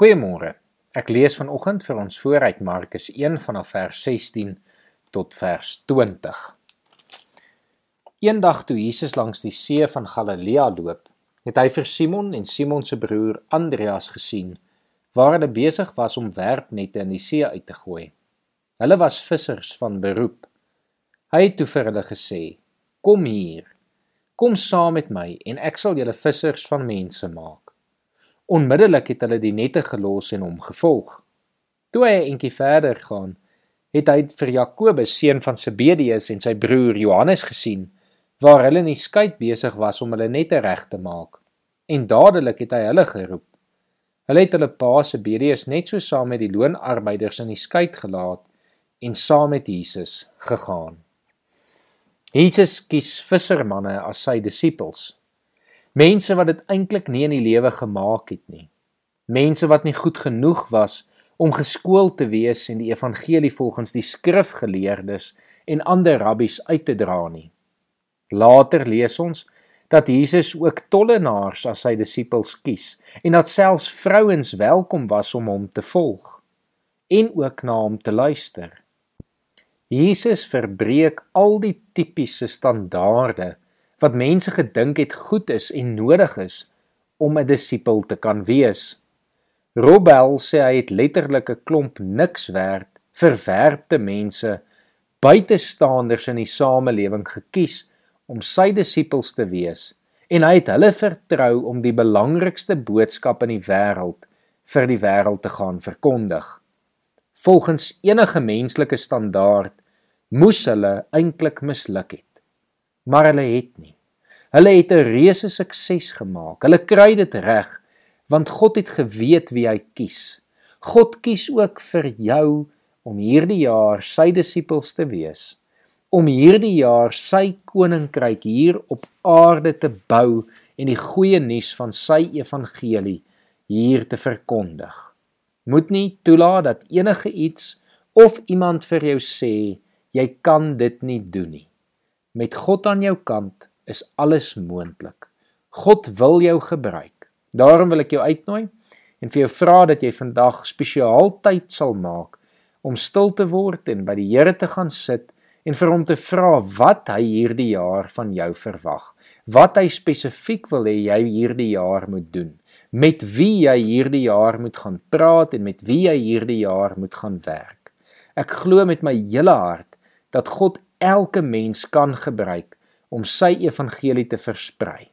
Goeiemôre. Ek lees vanoggend vir ons vooruit Markus 1 vanaf vers 16 tot vers 20. Eendag toe Jesus langs die see van Galilea loop, het hy vir Simon en Simon se broer Andreas gesien waar hulle besig was om werpnette in die see uit te gooi. Hulle was vissers van beroep. Hy het toe vir hulle gesê: "Kom hier. Kom saam met my en ek sal julle vissers van mense maak." Onmiddellik het hulle die nette gelos en hom gevolg. Toe hy 'n entjie verder gaan, het hy vir Jakobus seun van Zebedeus en sy broer Johannes gesien waar hulle in die skei besig was om hulle nette reg te maak. En dadelik het hy hulle geroep. Hulle het hulle pa Zebedeus net so saam met die loonarbeiders in die skei gelaat en saam met Jesus gegaan. Jesus kies vissermanne as sy disippels. Mense wat dit eintlik nie in die lewe gemaak het nie. Mense wat nie goed genoeg was om geskoold te wees en die evangelie volgens die skrifgeleerdes en ander rabbies uit te dra nie. Later lees ons dat Jesus ook tollenaars as sy disippels kies en dat selfs vrouens welkom was om hom te volg en ook na hom te luister. Jesus verbreek al die tipiese standaarde wat mense gedink het goed is en nodig is om 'n disipel te kan wees. Robel sê hy het letterlik 'n klomp niks werd, verwerpte mense, buitestanders in die samelewing gekies om sy disipels te wees en hy het hulle vertrou om die belangrikste boodskap in die wêreld vir die wêreld te gaan verkondig. Volgens enige menslike standaard moes hulle eintlik misluk het maar hulle het nie. Hulle het 'n reuse sukses gemaak. Hulle kry dit reg want God het geweet wie hy kies. God kies ook vir jou om hierdie jaar sy disippels te wees. Om hierdie jaar sy koninkryk hier op aarde te bou en die goeie nuus van sy evangelie hier te verkondig. Moet nie toelaat dat enige iets of iemand vir jou sê jy kan dit nie doen nie. Met God aan jou kant is alles moontlik. God wil jou gebruik. Daarom wil ek jou uitnooi en vir jou vra dat jy vandag spesiaal tyd sal maak om stil te word en by die Here te gaan sit en vir hom te vra wat hy hierdie jaar van jou verwag. Wat hy spesifiek wil hê jy hierdie jaar moet doen. Met wie jy hierdie jaar moet gaan praat en met wie jy hierdie jaar moet gaan werk. Ek glo met my hele hart dat God elke mens kan gebruik om sy evangelie te versprei.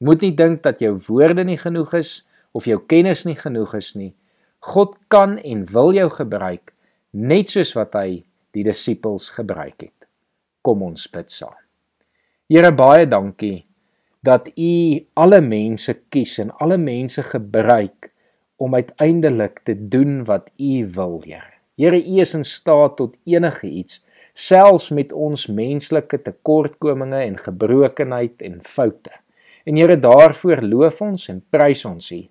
Moet nie dink dat jou woorde nie genoeg is of jou kennis nie genoeg is nie. God kan en wil jou gebruik net soos wat hy die disippels gebruik het. Kom ons bid saam. Here baie dankie dat u alle mense kies en alle mense gebruik om uiteindelik te doen wat u wil, Here. Here, u is in staat tot enige iets selfs met ons menslike tekortkominge en gebrokenheid en foute. En Here, daarvoor loof ons en prys ons U.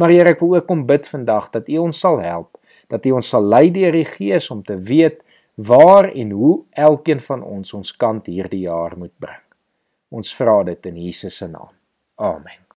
Maar Here, ek wil ook kom bid vandag dat U ons sal help, dat U ons sal lei deur die Gees om te weet waar en hoe elkeen van ons ons kant hierdie jaar moet bring. Ons vra dit in Jesus se naam. Amen.